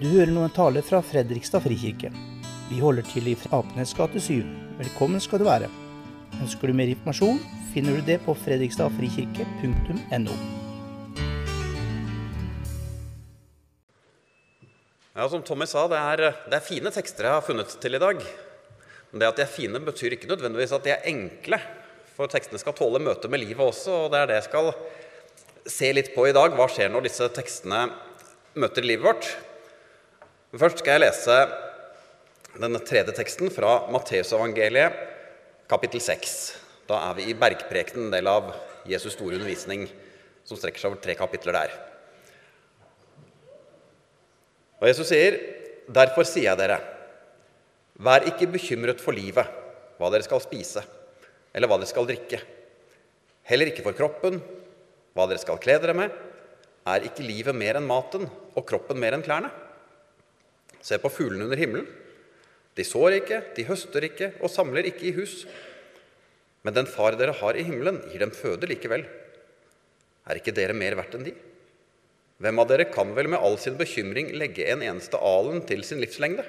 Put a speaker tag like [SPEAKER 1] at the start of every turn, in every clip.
[SPEAKER 1] Du hører nå en tale fra Fredrikstad frikirke. Vi holder til i Apenes gate 7. Velkommen skal du være. Ønsker du mer informasjon, finner du det på fredrikstadfrikirke.no.
[SPEAKER 2] Ja, Som Tommy sa, det er, det er fine tekster jeg har funnet til i dag. Men det at de er fine, betyr ikke nødvendigvis at de er enkle. For tekstene skal tåle møte med livet også, og det er det jeg skal se litt på i dag. Hva skjer når disse tekstene møter livet vårt? Først skal jeg lese den tredje teksten fra Matteusevangeliet, kapittel 6. Da er vi i bergprekenen, en del av Jesus' store undervisning, som strekker seg over tre kapitler der. Og Jesus sier, 'Derfor sier jeg dere:" Vær ikke bekymret for livet, hva dere skal spise, eller hva dere skal drikke. Heller ikke for kroppen, hva dere skal kle dere med. Er ikke livet mer enn maten, og kroppen mer enn klærne? Se på fuglene under himmelen. De sår ikke, de høster ikke og samler ikke i hus. Men den far dere har i himmelen, gir dem føde likevel. Er ikke dere mer verdt enn de? Hvem av dere kan vel med all sin bekymring legge en eneste alen til sin livslengde?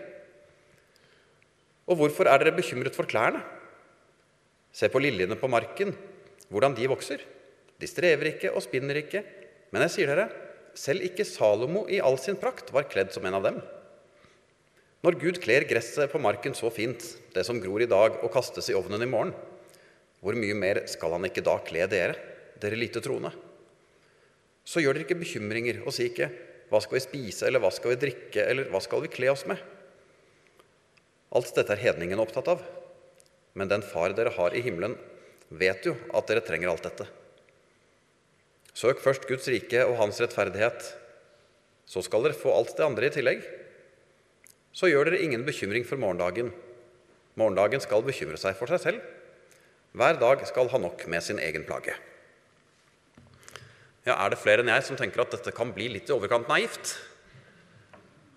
[SPEAKER 2] Og hvorfor er dere bekymret for klærne? Se på liljene på marken, hvordan de vokser. De strever ikke og spinner ikke. Men jeg sier dere, selv ikke Salomo i all sin prakt var kledd som en av dem. Når Gud kler gresset på marken så fint, det som gror i dag og kastes i ovnen i morgen, hvor mye mer skal han ikke da kle dere, dere lite troende? Så gjør dere ikke bekymringer og si ikke 'Hva skal vi spise?' eller 'Hva skal vi drikke?' eller 'Hva skal vi kle oss med?' Alt dette er hedningen opptatt av. Men den far dere har i himmelen, vet jo at dere trenger alt dette. Søk først Guds rike og hans rettferdighet, så skal dere få alt det andre i tillegg. Så gjør dere ingen bekymring for morgendagen. Morgendagen skal bekymre seg for seg selv. Hver dag skal ha nok med sin egen plage. Ja, Er det flere enn jeg som tenker at dette kan bli litt i overkant naivt?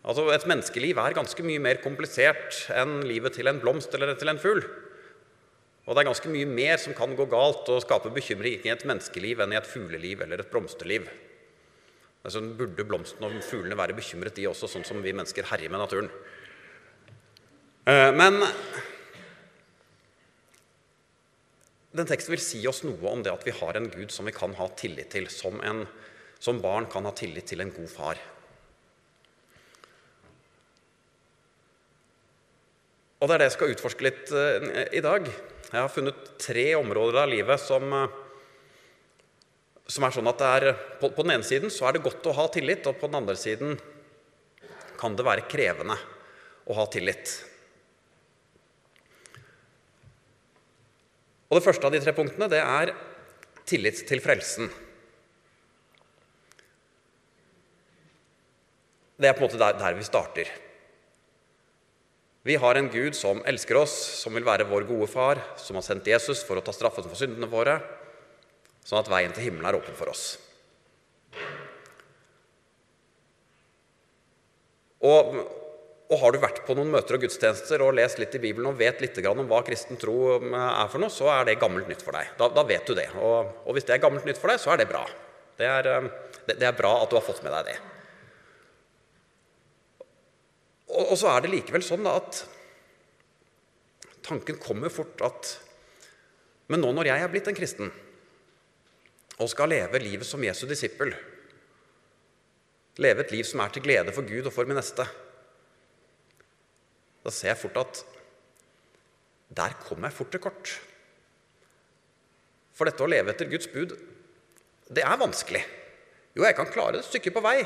[SPEAKER 2] Altså, Et menneskeliv er ganske mye mer komplisert enn livet til en blomst eller til en fugl. Og det er ganske mye mer som kan gå galt og skape bekymring i et menneskeliv enn i et fugleliv eller et blomsterliv. Altså, burde blomstene og fuglene være bekymret, de også, sånn som vi mennesker herjer med naturen? Eh, men den teksten vil si oss noe om det at vi har en Gud som vi kan ha tillit til, som, en, som barn kan ha tillit til en god far. Og Det er det jeg skal utforske litt uh, i dag. Jeg har funnet tre områder av livet som, uh, som er sånn at er, på, på, den ene siden så er det godt å ha tillit, og på den andre siden kan det være krevende å ha tillit. Og Det første av de tre punktene det er tillit til frelsen. Det er på en måte der, der vi starter. Vi har en Gud som elsker oss, som vil være vår gode far, som har sendt Jesus for å ta straffen for syndene våre, sånn at veien til himmelen er åpen for oss. Og, og, har du vært på noen møter og gudstjenester og lest litt i Bibelen og vet litt om hva kristen tro um, er for noe, så er det gammelt nytt for deg. Da, da vet du det. Og, og, hvis det er gammelt nytt for deg, så er det bra. Det er, um, det, det er bra at du har fått med deg det. Og, og så er det likevel sånn at tanken kommer fort at Men nå når jeg er blitt en kristen og skal leve livet som Jesu disippel, leve et liv som er til glede for Gud og for min neste, da ser jeg fort at der kommer jeg fort til kort. For dette å leve etter Guds bud, det er vanskelig. Jo, jeg kan klare det et stykke på vei.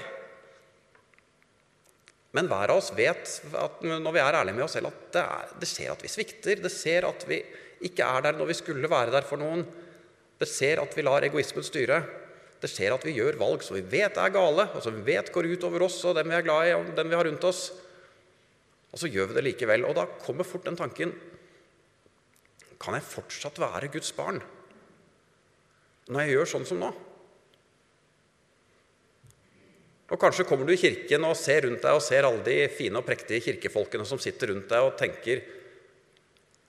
[SPEAKER 2] Men hver av oss vet at når vi er ærlige med oss selv, at det, er, det ser at vi svikter. Det ser at vi ikke er der når vi skulle være der for noen. Det ser at vi lar egoismen styre. Det ser at vi gjør valg som vi vet er gale, og som vi vet går ut over oss og dem vi er glad i, og dem vi har rundt oss. Og så gjør vi det likevel. Og da kommer fort den tanken Kan jeg fortsatt være Guds barn når jeg gjør sånn som nå? Og Kanskje kommer du i kirken og ser rundt deg og ser alle de fine og prektige kirkefolkene som sitter rundt deg, og tenker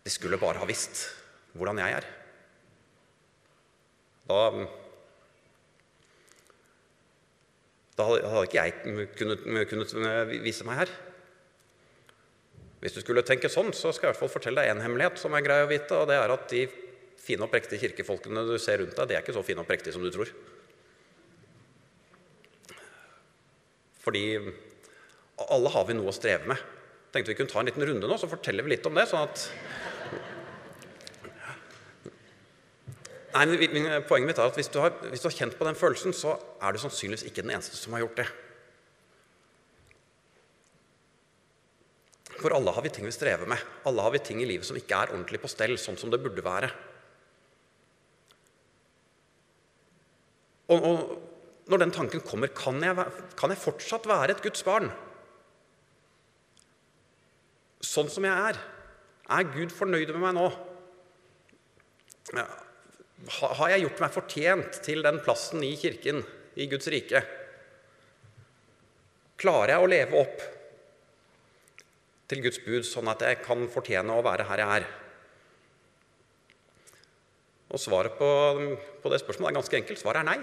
[SPEAKER 2] de skulle bare ha visst hvordan jeg er. Da Da hadde ikke jeg kunnet, kunnet vise meg her. Hvis du skulle tenke sånn, så skal jeg i hvert fall fortelle deg en hemmelighet som er grei å vite, og det er at de fine og prektige kirkefolkene du ser rundt deg, de er ikke så fine og prektige som du tror. Fordi alle har vi noe å streve med. Tenkte vi kunne ta en liten runde nå, så forteller vi litt om det. sånn at... Nei, men Poenget mitt er at hvis du, har, hvis du har kjent på den følelsen, så er du sannsynligvis ikke den eneste som har gjort det. For alle har vi ting vi strever med. Alle har vi ting i livet som ikke er ordentlig på stell, sånn som det burde være. Og, og når den tanken kommer, kan jeg, kan jeg fortsatt være et Guds barn? Sånn som jeg er. Er Gud fornøyd med meg nå? Har jeg gjort meg fortjent til den plassen i Kirken, i Guds rike? Klarer jeg å leve opp til Guds bud, sånn at jeg kan fortjene å være her jeg er? Og svaret på, på det spørsmålet er ganske enkelt. Svaret er nei.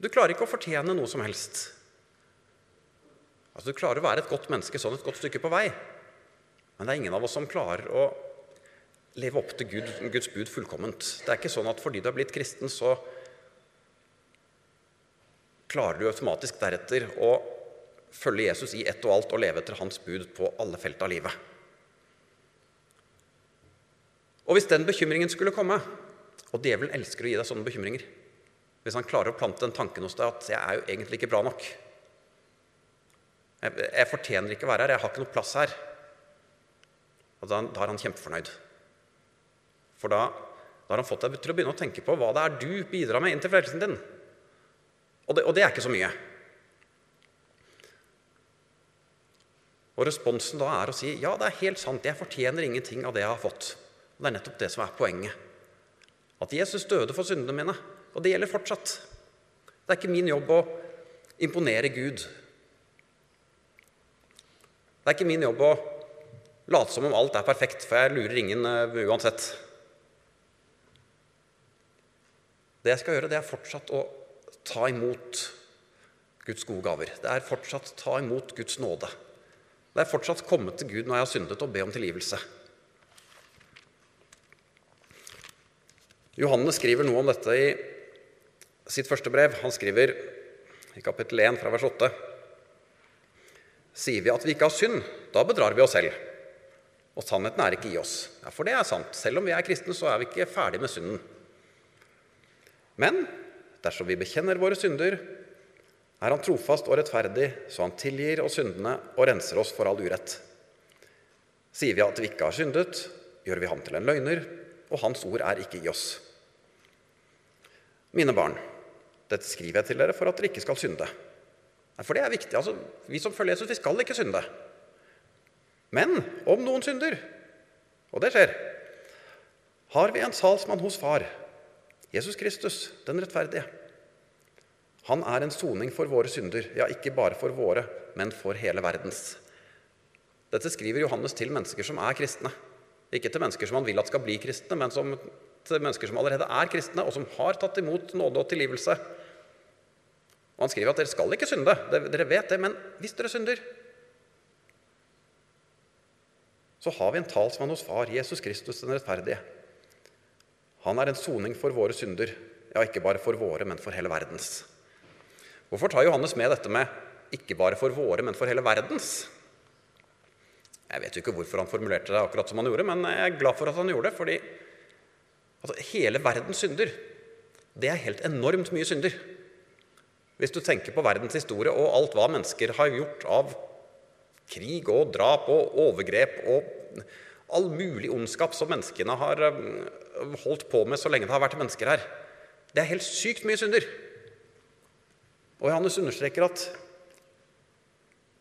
[SPEAKER 2] Du klarer ikke å fortjene noe som helst. Altså, Du klarer å være et godt menneske sånn et godt stykke på vei, men det er ingen av oss som klarer å leve opp til Gud, Guds bud fullkomment. Det er ikke sånn at fordi du er blitt kristen, så klarer du automatisk deretter å følge Jesus i ett og alt og leve etter hans bud på alle felt av livet. Og hvis den bekymringen skulle komme Og djevelen elsker å gi deg sånne bekymringer. Hvis han klarer å plante den tanken hos deg at 'jeg er jo egentlig ikke bra nok'. Jeg, jeg fortjener ikke å være her. Jeg har ikke noe plass her. Og da, da er han kjempefornøyd. For da, da, har han fått deg til å begynne å tenke på hva det er du bidrar med inn til frelsen din. Og det, og det er ikke så mye. Og responsen da er å si ja, det er helt sant, jeg fortjener ingenting av det jeg har fått. Og Det er nettopp det som er poenget. At Jesus døde for syndene mine. Og det gjelder fortsatt. Det er ikke min jobb å imponere Gud. Det er ikke min jobb å late som om alt er perfekt, for jeg lurer ingen uh, uansett. Det jeg skal gjøre, det er fortsatt å ta imot Guds gode gaver. Det er fortsatt ta imot Guds nåde. Det er fortsatt komme til Gud når jeg har syndet, og be om tilgivelse. Johannes skriver noe om dette i sitt første brev. Han skriver i kapittel 1 fra vers 8.: Sier vi at vi ikke har synd, da bedrar vi oss selv. Og sannheten er ikke i oss. Ja, For det er sant. Selv om vi er kristne, så er vi ikke ferdig med synden. Men dersom vi bekjenner våre synder, er Han trofast og rettferdig, så Han tilgir oss syndene og renser oss for all urett. Sier vi at vi ikke har syndet, gjør vi ham til en løgner, og Hans ord er ikke i oss. Mine barn, dette skriver jeg til dere for at dere ikke skal synde. For det er viktig. altså, Vi som følger Jesus, vi skal ikke synde. Men om noen synder, og det skjer, har vi en salsmann hos Far, Jesus Kristus, den rettferdige. Han er en soning for våre synder, ja, ikke bare for våre, men for hele verdens. Dette skriver Johannes til mennesker som er kristne. Ikke til mennesker som han vil at skal bli kristne, men som til mennesker som allerede er kristne, og som har tatt imot nåde og tilgivelse. Og Han skriver at dere skal ikke synde. Dere vet det, men hvis dere synder, så har vi en talsmann hos Far, Jesus Kristus den rettferdige. Han er en soning for våre synder, ja, ikke bare for våre, men for hele verdens. Hvorfor tar Johannes med dette med 'ikke bare for våre, men for hele verdens'? Jeg vet jo ikke hvorfor han formulerte det akkurat som han gjorde, men jeg er glad for at han gjorde det, fordi altså, hele verdens synder, det er helt enormt mye synder. Hvis du tenker på verdens historie og alt hva mennesker har gjort av krig og drap og overgrep og all mulig ondskap som menneskene har holdt på med så lenge det har vært mennesker her. Det er helt sykt mye synder. Og Johannes understreker at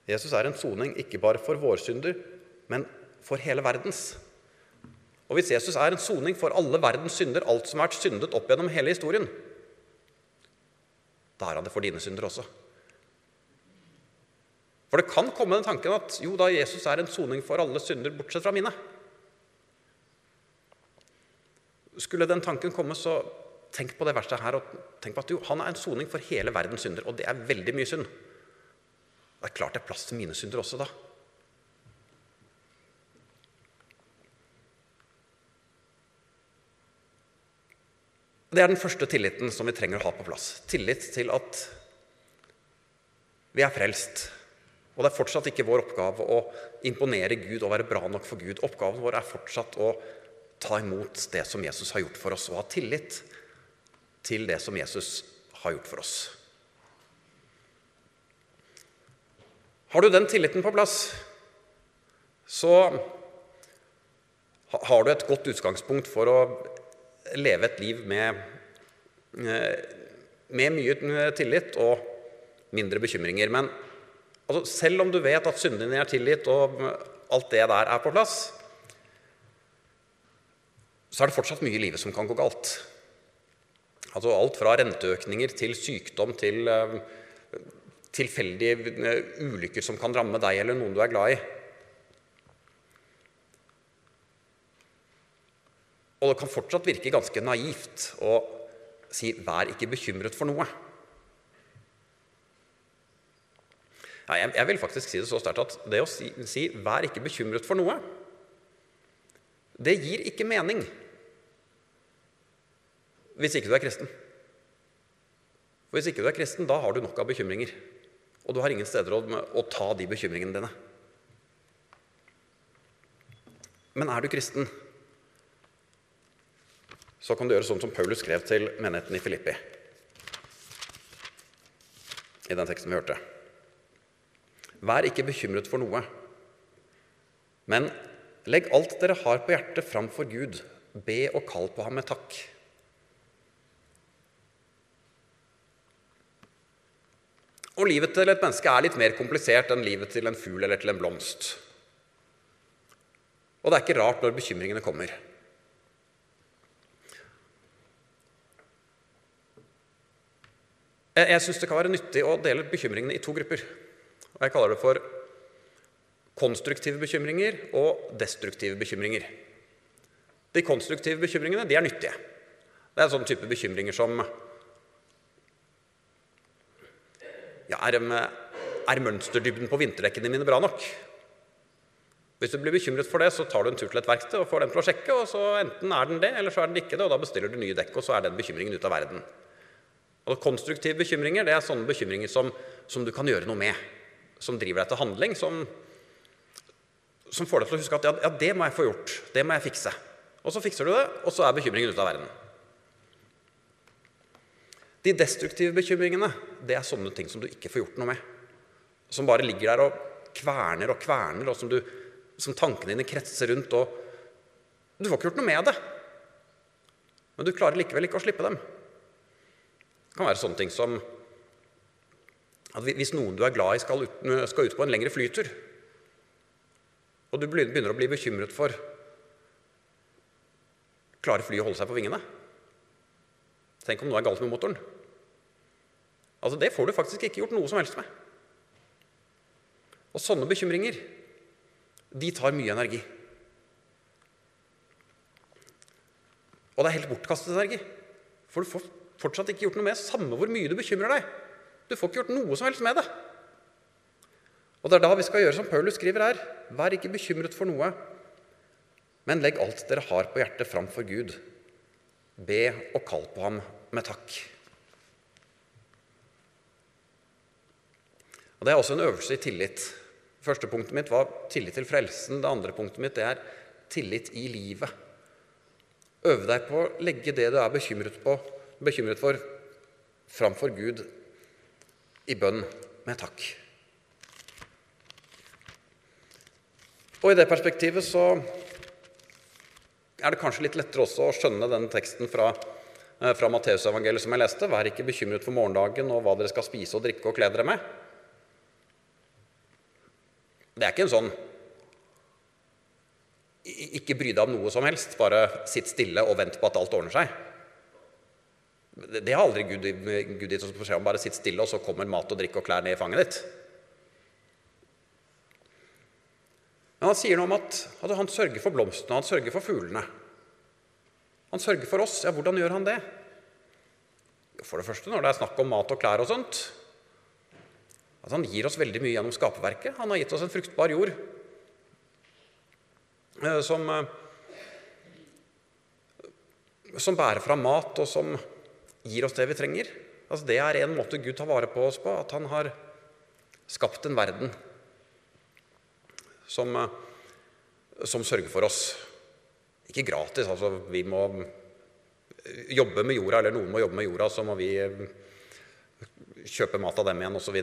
[SPEAKER 2] Jesus er en soning ikke bare for våre synder, men for hele verdens. Og hvis Jesus er en soning for alle verdens synder, alt som har vært syndet opp gjennom hele historien, da er han det for dine synder også. For det kan komme den tanken at jo da Jesus er en soning for alle synder bortsett fra mine. Skulle den tanken komme, så tenk på det verste her, og tenk på at jo, han er en soning for hele verdens synder. Og det er veldig mye synd. Det er klart det er plass til mine synder også da. Det er den første tilliten som vi trenger å ha på plass. Tillit til at vi er frelst. Og det er fortsatt ikke vår oppgave å imponere Gud og være bra nok for Gud. Oppgaven vår er fortsatt å ta imot det som Jesus har gjort for oss, og ha tillit til det som Jesus har gjort for oss. Har du den tilliten på plass, så har du et godt utgangspunkt for å leve et liv med, eh, med mye tillit og mindre bekymringer. Men altså, selv om du vet at syndene dine er tilgitt, og alt det der er på plass, så er det fortsatt mye i livet som kan gå galt. Altså alt fra renteøkninger til sykdom til uh, tilfeldige uh, ulykker som kan ramme deg eller noen du er glad i. Og det kan fortsatt virke ganske naivt å si 'vær ikke bekymret for noe'. Jeg, jeg, vil faktisk si det så sterkt at det å si, si 'vær ikke bekymret for noe', det gir ikke mening hvis ikke du er kristen. For Hvis ikke du er kristen, da har du nok av bekymringer. Og du har ingen steder å, å ta de bekymringene dine. Men er du kristen, så kan du gjøre sånn som Paulus skrev til menigheten i Filippi. I den teksten vi hørte. Vær ikke bekymret for noe, men legg alt dere har på hjertet, framfor Gud. Be og kall på ham med takk. Og livet til et menneske er litt mer komplisert enn livet til en fugl eller til en blomst. Og det er ikke rart når bekymringene kommer. Jeg, jeg syns det kan være nyttig å dele bekymringene i to grupper. Jeg kaller det for konstruktive bekymringer og destruktive bekymringer. De konstruktive bekymringene de er nyttige. Det er en sånn type bekymringer som ja, er, er mønsterdybden på vinterdekkene mine bra nok? Hvis du blir bekymret for det, så tar du en tur til et verksted og får den til å sjekke, og så enten er den det, eller så er den ikke det, og da bestiller du nye dekk, og så er den bekymringen ute av verden. Og Konstruktive bekymringer det er sånne bekymringer som, som, du kan gjøre noe med. Som driver deg til handling. Som, som får deg til å huske at ja, ja, det må jeg få gjort. Det må jeg fikse. Og så fikser du det, og så er bekymringen ute av verden. De destruktive bekymringene det er sånne ting som du ikke får gjort noe med. Som bare ligger der og kverner og kverner, og som, du, som tankene dine kretser rundt. og Du får ikke gjort noe med det, men du klarer likevel ikke å slippe dem. Det kan være sånne ting som at hvis noen du er glad i, skal ut, skal ut på en lengre flytur, og du begynner å bli bekymret for Klarer flyet å holde seg på vingene? Tenk om noe er galt med motoren. Altså, Det får du faktisk ikke gjort noe som helst med. Og sånne bekymringer, de tar mye energi. Og det er helt bortkastet energi. For du får fortsatt ikke gjort noe med, samme hvor mye du bekymrer deg. Du får ikke gjort noe som helst med det. Og Det er da vi skal gjøre som Paulus skriver her. Vær ikke bekymret for noe, men legg alt dere har på hjertet, framfor Gud. Be og kall på ham med takk. Og Det er også en øvelse i tillit. Første punktet mitt var tillit til frelsen. Det andre punktet mitt er tillit i livet. Øve deg på å legge det du er bekymret på, bekymret for, framfor Gud i bønn med takk. Og I det perspektivet så er det kanskje litt lettere også å skjønne denne teksten fra, eh, fra Matteusevangeliet som jeg leste. Vær ikke bekymret for morgendagen og hva dere skal spise og drikke og kle dere med. Det er ikke en sånn ikke bry deg om noe som helst, bare sitt stille og vent på at alt ordner seg. Det har aldri Gud, Gud gitt oss beskjed om. Bare sitt stille, og så kommer mat og drikke og klær ned i fanget ditt. Men han sier noe om at, altså, han sørger for blomstene, han sørger for fuglene. Han sørger for oss. Ja, hvordan gjør han det? For det første når det er snakk om mat og klær og sånt. At han gir oss veldig mye gjennom skaperverket. Han har gitt oss en fruktbar jord eh, som, eh, som bærer fram mat, og som gir oss det vi trenger. Altså, det er en måte Gud tar vare på oss på, at han har skapt en verden som, eh, som sørger for oss. Ikke gratis, altså vi må jobbe med jorda, eller noen må jobbe med jorda, så må vi kjøpe mat av dem igjen osv.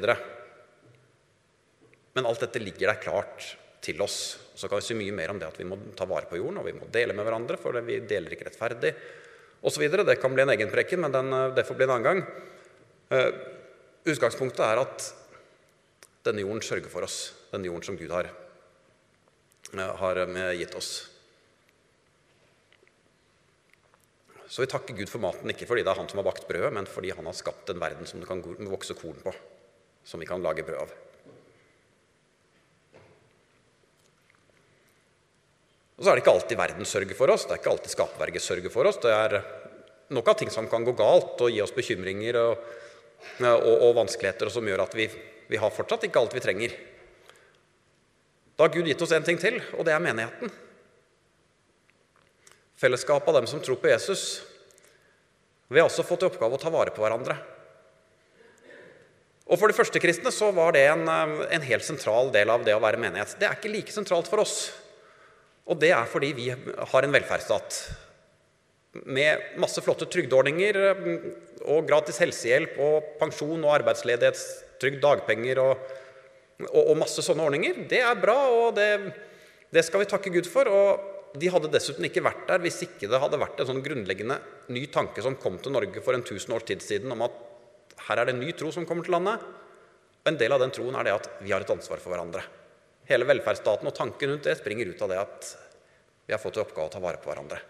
[SPEAKER 2] Men alt dette ligger der klart til oss. Så kan vi si mye mer om det at vi må ta vare på jorden, og vi må dele med hverandre, for vi deler ikke rettferdig osv. Det kan bli en egen preken, men den, det får bli en annen gang. Utgangspunktet er at denne jorden sørger for oss, denne jorden som Gud har, har gitt oss. Så vi takker Gud for maten, ikke fordi det er han som har bakt brødet, men fordi han har skapt en verden som det kan vokse korn på, som vi kan lage brød av. Og så er det ikke alltid verden sørger for oss, det er ikke alltid skaperverket sørger for oss. Det er nok av ting som kan gå galt og gi oss bekymringer og, og, og vanskeligheter, og som gjør at vi, vi har fortsatt ikke alt vi trenger. Da har Gud gitt oss en ting til, og det er menigheten. Fellesskapet av dem som tror på Jesus. Vi har også fått i oppgave å ta vare på hverandre. Og For de første kristne så var det en, en helt sentral del av det å være menighet. Det er ikke like sentralt for oss. Og det er fordi vi har en velferdsstat med masse flotte trygdeordninger og gratis helsehjelp og pensjon og arbeidsledighetstrygd, dagpenger og, og, og, masse sånne ordninger. Det er bra, og det, det skal vi takke Gud for. Og de hadde dessuten ikke vært der hvis ikke det hadde vært en sånn grunnleggende ny tanke som kom til Norge for en tusen års tid siden, om at her er det en ny tro som kommer til landet. Og en del av den troen er det at vi har et ansvar for hverandre. Hele velferdsstaten og tanken rundt det springer ut av det at vi har fått i oppgave å ta vare på hverandre.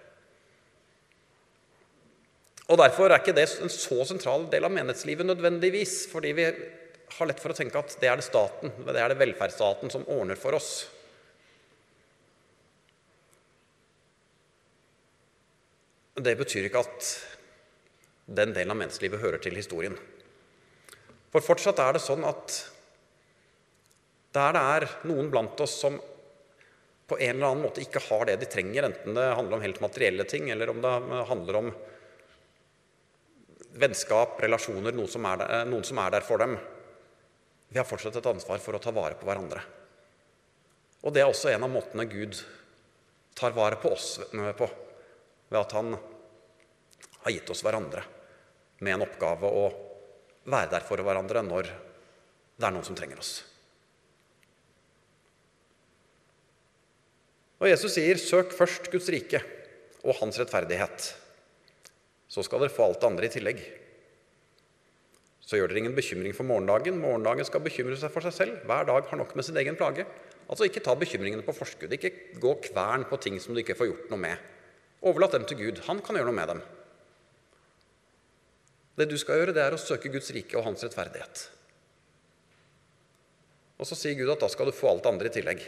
[SPEAKER 2] Og Derfor er ikke det en så sentral del av menighetslivet nødvendigvis, fordi vi har lett for å tenke at det er det staten, det er det velferdsstaten som ordner for oss. Det betyr ikke at den delen av menneskelivet hører til historien. For fortsatt er det sånn at der det er noen blant oss som på en eller annen måte ikke har det de trenger, enten det handler om helt materielle ting, eller om det handler om vennskap, relasjoner, noen som, der, noen som er der for dem. Vi har fortsatt et ansvar for å ta vare på hverandre. Og det er også en av måtene Gud tar vare på oss på, ved at han har gitt oss hverandre med en oppgave å være der for hverandre når det er noen som trenger oss. Og Jesus sier, 'Søk først Guds rike og hans rettferdighet'. Så skal dere få alt det andre i tillegg. Så gjør dere ingen bekymring for morgendagen. Morgendagen skal bekymre seg for seg selv. Hver dag har nok med sin egen plage. Altså Ikke ta bekymringene på forskudd. Ikke gå kvern på ting som du ikke får gjort noe med. Overlat dem til Gud. Han kan gjøre noe med dem. Det du skal gjøre, det er å søke Guds rike og hans rettferdighet. Og så sier Gud at da skal du få alt det andre i tillegg.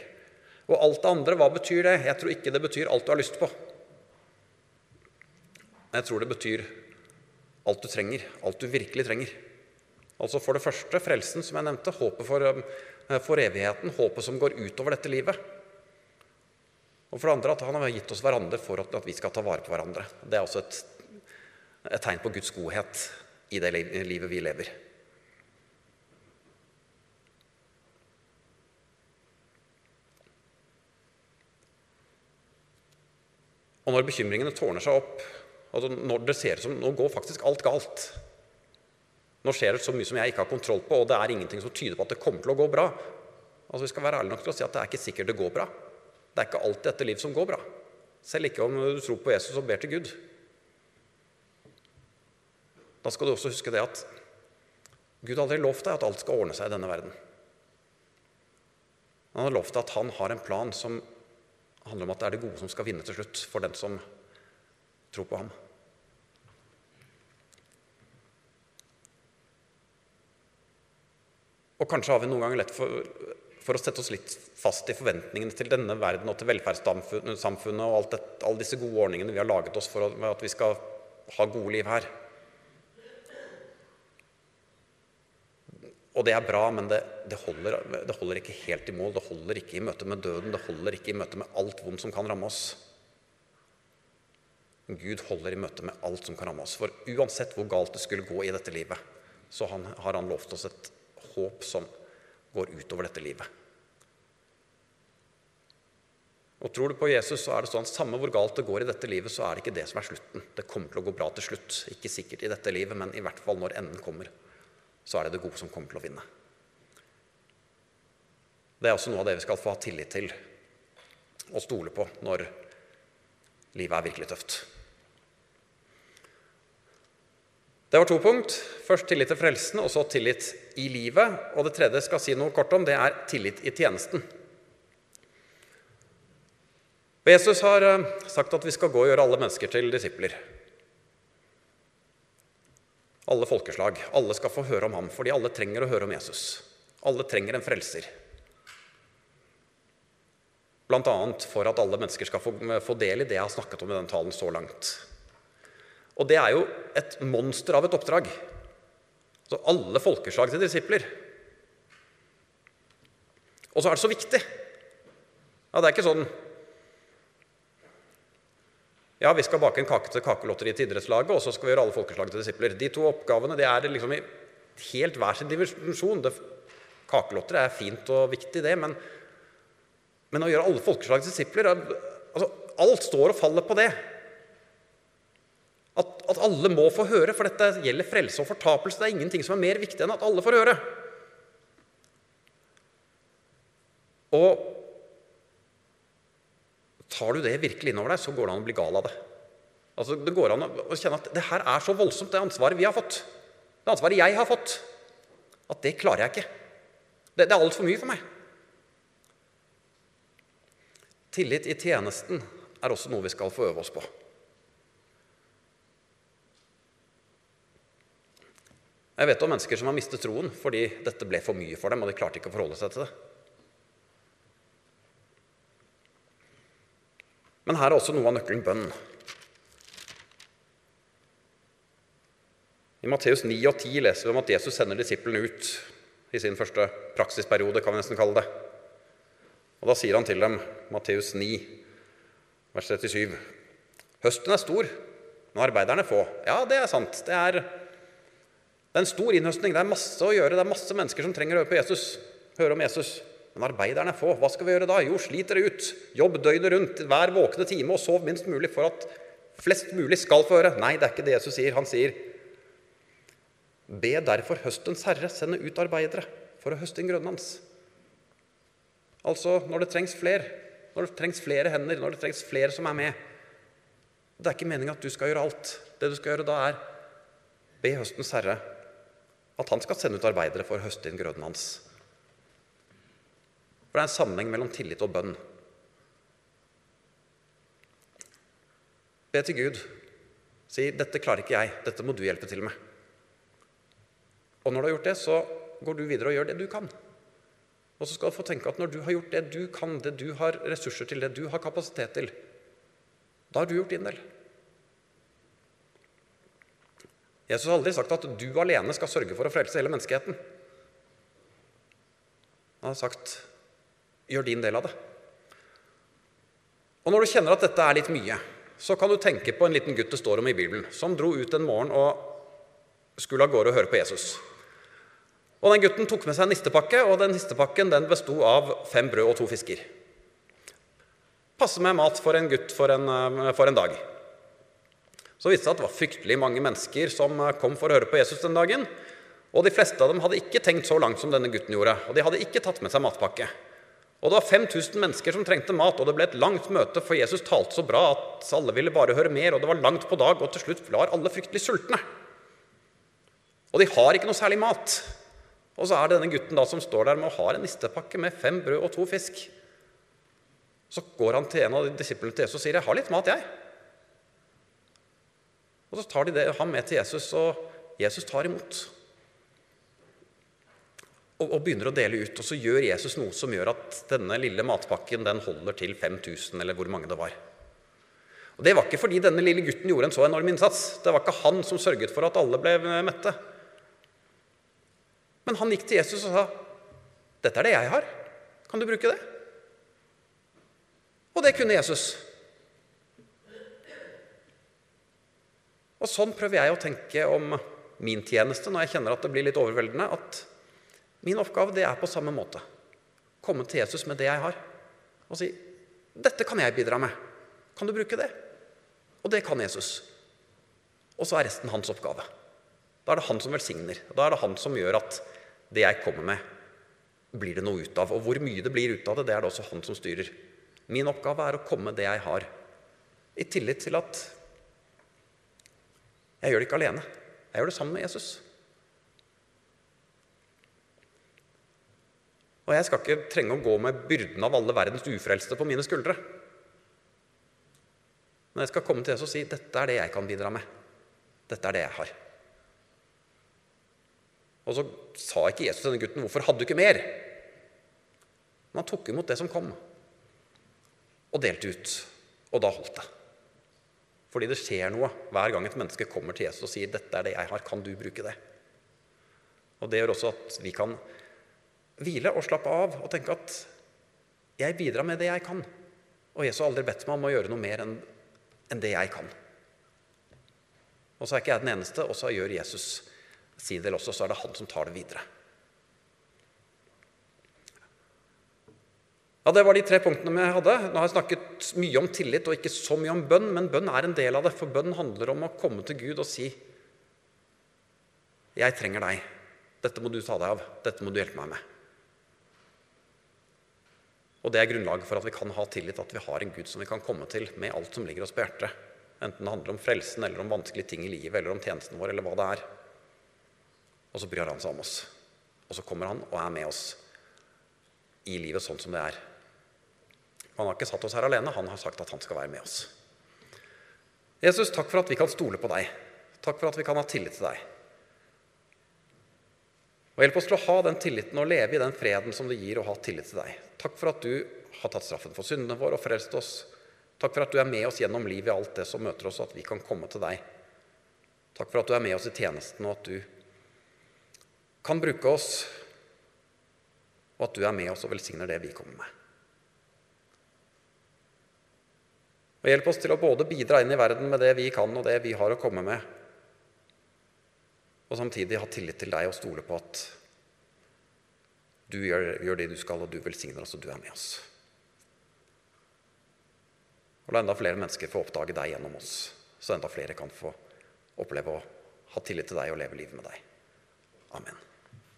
[SPEAKER 2] Og alt det andre, hva betyr det? Jeg tror ikke det betyr alt du har lyst på. Jeg tror det betyr alt du trenger, alt du virkelig trenger. Altså For det første frelsen, som jeg nevnte, håpet for, eh, for evigheten, håpet som går utover dette livet. Og for det andre at han har gitt oss hverandre for at vi skal ta vare på hverandre. Det er også et, et tegn på Guds godhet i det livet vi lever. Og når bekymringene tårner seg opp, altså når det ser ut som nå går faktisk alt galt Nå skjer det så mye som jeg ikke har kontroll på, og det er ingenting som tyder på at det kommer til å gå bra. Altså Vi skal være ærlige nok til å si at det er ikke sikkert det går bra. Det er ikke alltid dette liv som går bra. Selv ikke om du tror på Jesus og ber til Gud. Da skal du også huske det at Gud aldri lovt deg at alt skal ordne seg i denne verden. Han har lovt deg at han har en plan som handler om at det er det gode som skal vinne til slutt for den som tror på ham. Og kanskje har vi noen ganger lett for, for, å sette oss litt fast i forventningene til denne verden og til velferdssamfunnet og det, alle disse gode ordningene vi har laget oss for at vi skal ha gode liv her. Og det er bra, men det, det, holder, det, holder, ikke helt i mål. Det holder ikke i møte med døden. Det holder ikke i møte med alt vondt som kan ramme oss. Gud holder i møte med alt som kan ramme oss. For uansett hvor galt det skulle gå i dette livet, så han, har han lovt oss et håp som går utover dette livet. Og Tror du på Jesus, så er det sånn samme hvor galt det går i dette livet, så er det ikke det som er slutten. Det kommer til å gå bra til slutt. Ikke sikkert i dette livet, men i hvert fall når enden kommer så er det det gode som kommer til å vinne. Det er også noe av det vi skal få ha tillit til og stole på når livet er virkelig tøft. Det var to punkt. Først tillit til frelsen, og så tillit i livet. Og det tredje jeg skal si noe kort om, det er tillit i tjenesten. Jesus har eh, sagt at vi skal gå og gjøre alle mennesker til disipler. Alle folkeslag. Alle skal få høre om ham, fordi alle trenger å høre om Jesus. Alle trenger en frelser. Bl.a. for at alle mennesker skal få, få del i det jeg har snakket om i den talen så langt. Og det er jo et monster av et oppdrag. Så alle folkeslag til disipler. Og så er det så viktig. Ja, Det er ikke sånn ja, vi skal bake en kake til kakelotteriet til idrettslaget, og så skal vi gjøre alle folkeslag til disipler. De to oppgavene det er liksom i helt hver sin dimensjon. Kakelotteri er fint og viktig, det, men, men å gjøre alle folkeslag til disipler altså, Alt står og faller på det. At, at, alle må få høre, for dette gjelder frelse og fortapelse. Det er ingenting som er mer viktig enn at alle får høre. Og Tar du det virkelig innover deg, så går det an å bli gal av det. Altså, Det går an å kjenne at det her er så voldsomt, det ansvaret vi har fått. Det ansvaret jeg har fått. At det klarer jeg ikke. Det, det er altfor mye for meg. Tillit i tjenesten er også noe vi skal få øve oss på. Jeg vet om mennesker som har mistet troen fordi dette ble for mye for dem, og de klarte ikke å forholde seg til det. Men her er også noe av nøkkelen bønn. I Matteus 9 og 10 leser vi om at Jesus sender disiplene ut i sin første praksisperiode, kan vi nesten kalle det. Og Da sier han til dem, Matteus 9, vers 37.: Høsten er stor, men arbeiderne få. Ja, det er sant. Det er, det er en stor innhøstning. Det er masse å gjøre. Det er masse mennesker som trenger å høre på Jesus. Høre om Jesus. Men arbeiderne er få. Hva skal vi gjøre da? Jo, slit dere ut. Jobb døgnet rundt, hver våkne time, og sov minst mulig for at flest mulig skal få høre. Nei, det er ikke det Jesus sier. Han sier, be derfor høstens herre sende ut arbeidere for å høste inn grønnlands. Altså når det trengs flere, når det trengs flere hender, når det trengs flere som er med. Det er ikke meninga at du skal gjøre alt. Det du skal gjøre da, er be høstens herre at han skal sende ut arbeidere for å høste inn grønnen hans. For det er en sammenheng mellom tillit og bønn. Be til Gud. Si 'Dette klarer ikke jeg. Dette må du hjelpe til med'. Og når du har gjort det, så går du videre og gjør det du kan. Og så skal du få tenke at når du har gjort det du kan, det du har ressurser til, det du har kapasitet til, da har du gjort din del. Jesus har aldri sagt at du alene skal sørge for å frelse hele menneskeheten. Han har sagt Gjør din del av det. Og når du kjenner at dette er litt mye, så kan du tenke på en liten gutt det står om i Bibelen, som dro ut en morgen og skulle av gårde og høre på Jesus. Og den Gutten tok med seg en nistepakke, og den nistepakken den besto av fem brød og to fisker. Passe med mat for en gutt for en, eh, for en dag. Så det seg at det var fryktelig mange mennesker som eh, kom for å høre på Jesus den dagen. Og de fleste av dem hadde ikke tenkt så langt som denne gutten gjorde. Og de hadde ikke tatt med seg matpakke. Og det var 5000 mennesker som trengte mat, og det ble et langt møte, for Jesus talte så bra at alle ville bare høre mer, og det var langt på dag, og til slutt var alle fryktelig sultne. Og de har ikke noe særlig mat. Og så er det denne gutten da som står der med og har en nistepakke med fem brød og to fisk. Så går han til en av disiplene til Jesus og sier, 'Jeg har litt mat, jeg.' Og så tar de det, ham med til Jesus, og Jesus tar imot og, og, begynner å dele ut. Og så gjør Jesus noe som gjør at denne lille matpakken den holder til 5000, eller hvor mange det var. Og Det var ikke fordi denne lille gutten gjorde en så enorm innsats. Det var ikke han som sørget for at alle ble mette. Men han gikk til Jesus og sa, 'Dette er det jeg har. Kan du bruke det?' Og det kunne Jesus. Og sånn prøver jeg å tenke om min tjeneste når jeg kjenner at det blir litt overveldende. At min oppgave det er på samme måte. Komme til Jesus med det jeg har, og si 'Dette kan jeg bidra med. Kan du bruke det?' Og det kan Jesus. Og så er resten hans oppgave. Da er det han som velsigner. Da er det han som gjør at det jeg kommer med, blir det noe ut av. Og hvor mye det blir ut av det, det er det også han som styrer. Min oppgave er å komme med det jeg har, i tillit til at jeg gjør det ikke alene. Jeg gjør det sammen med Jesus. Og jeg skal ikke trenge å gå med byrden av alle verdens ufrelste på mine skuldre. Men jeg skal komme til Jesus og si dette er det jeg kan bidra med. Dette er det jeg har. Og så sa ikke Jesus til denne gutten 'Hvorfor hadde du ikke mer?' Men han tok imot det som kom, og delte ut. Og da holdt det. Fordi det skjer noe hver gang et menneske kommer til Jesus og sier 'Dette er det jeg har. Kan du bruke det?' Og Det gjør også at vi kan hvile og slappe av og tenke at 'Jeg bidrar med det jeg kan'. Og Jesus har aldri bedt meg om å gjøre noe mer enn det jeg kan. Og så er ikke jeg den eneste, og så gjør Jesus sin del også. Så er det han som tar det videre. Ja, Det var de tre punktene vi hadde. Nå har jeg snakket mye om tillit og ikke så mye om bønn, men bønn er en del av det. For bønn handler om å komme til Gud og si 'Jeg trenger deg. Dette må du ta deg av. Dette må du hjelpe meg med.' Og det er grunnlaget for at vi kan ha tillit, at vi har en Gud som vi kan komme til med alt som ligger oss på hjertet. Enten det handler om frelsen, eller om vanskelige ting i livet, eller om tjenesten vår, eller hva det er. Og så bryr han seg om oss. Og så kommer han og er med oss i livet sånn som det er. Han har ikke satt oss her alene, han har sagt at han skal være med oss. Jesus, takk for at vi kan stole på deg. Takk for at vi kan ha tillit til deg. Og Hjelp oss til å ha den tilliten og leve i den freden som det gir å ha tillit til deg. Takk for at du har tatt straffen for syndene våre og frelst oss. Takk for at du er med oss gjennom livet i alt det som møter oss, og at vi kan komme til deg. Takk for at du er med oss i tjenesten, og at du kan bruke oss, og at du er med oss og velsigner det vi kommer med. Og Hjelp oss til å både bidra inn i verden med det vi kan, og det vi har å komme med, og samtidig ha tillit til deg og stole på at du gjør, gjør det du skal, og du velsigner oss, og du er med oss. Og la enda flere mennesker få oppdage deg gjennom oss, så enda flere kan få oppleve å ha tillit til deg og leve livet med deg. Amen.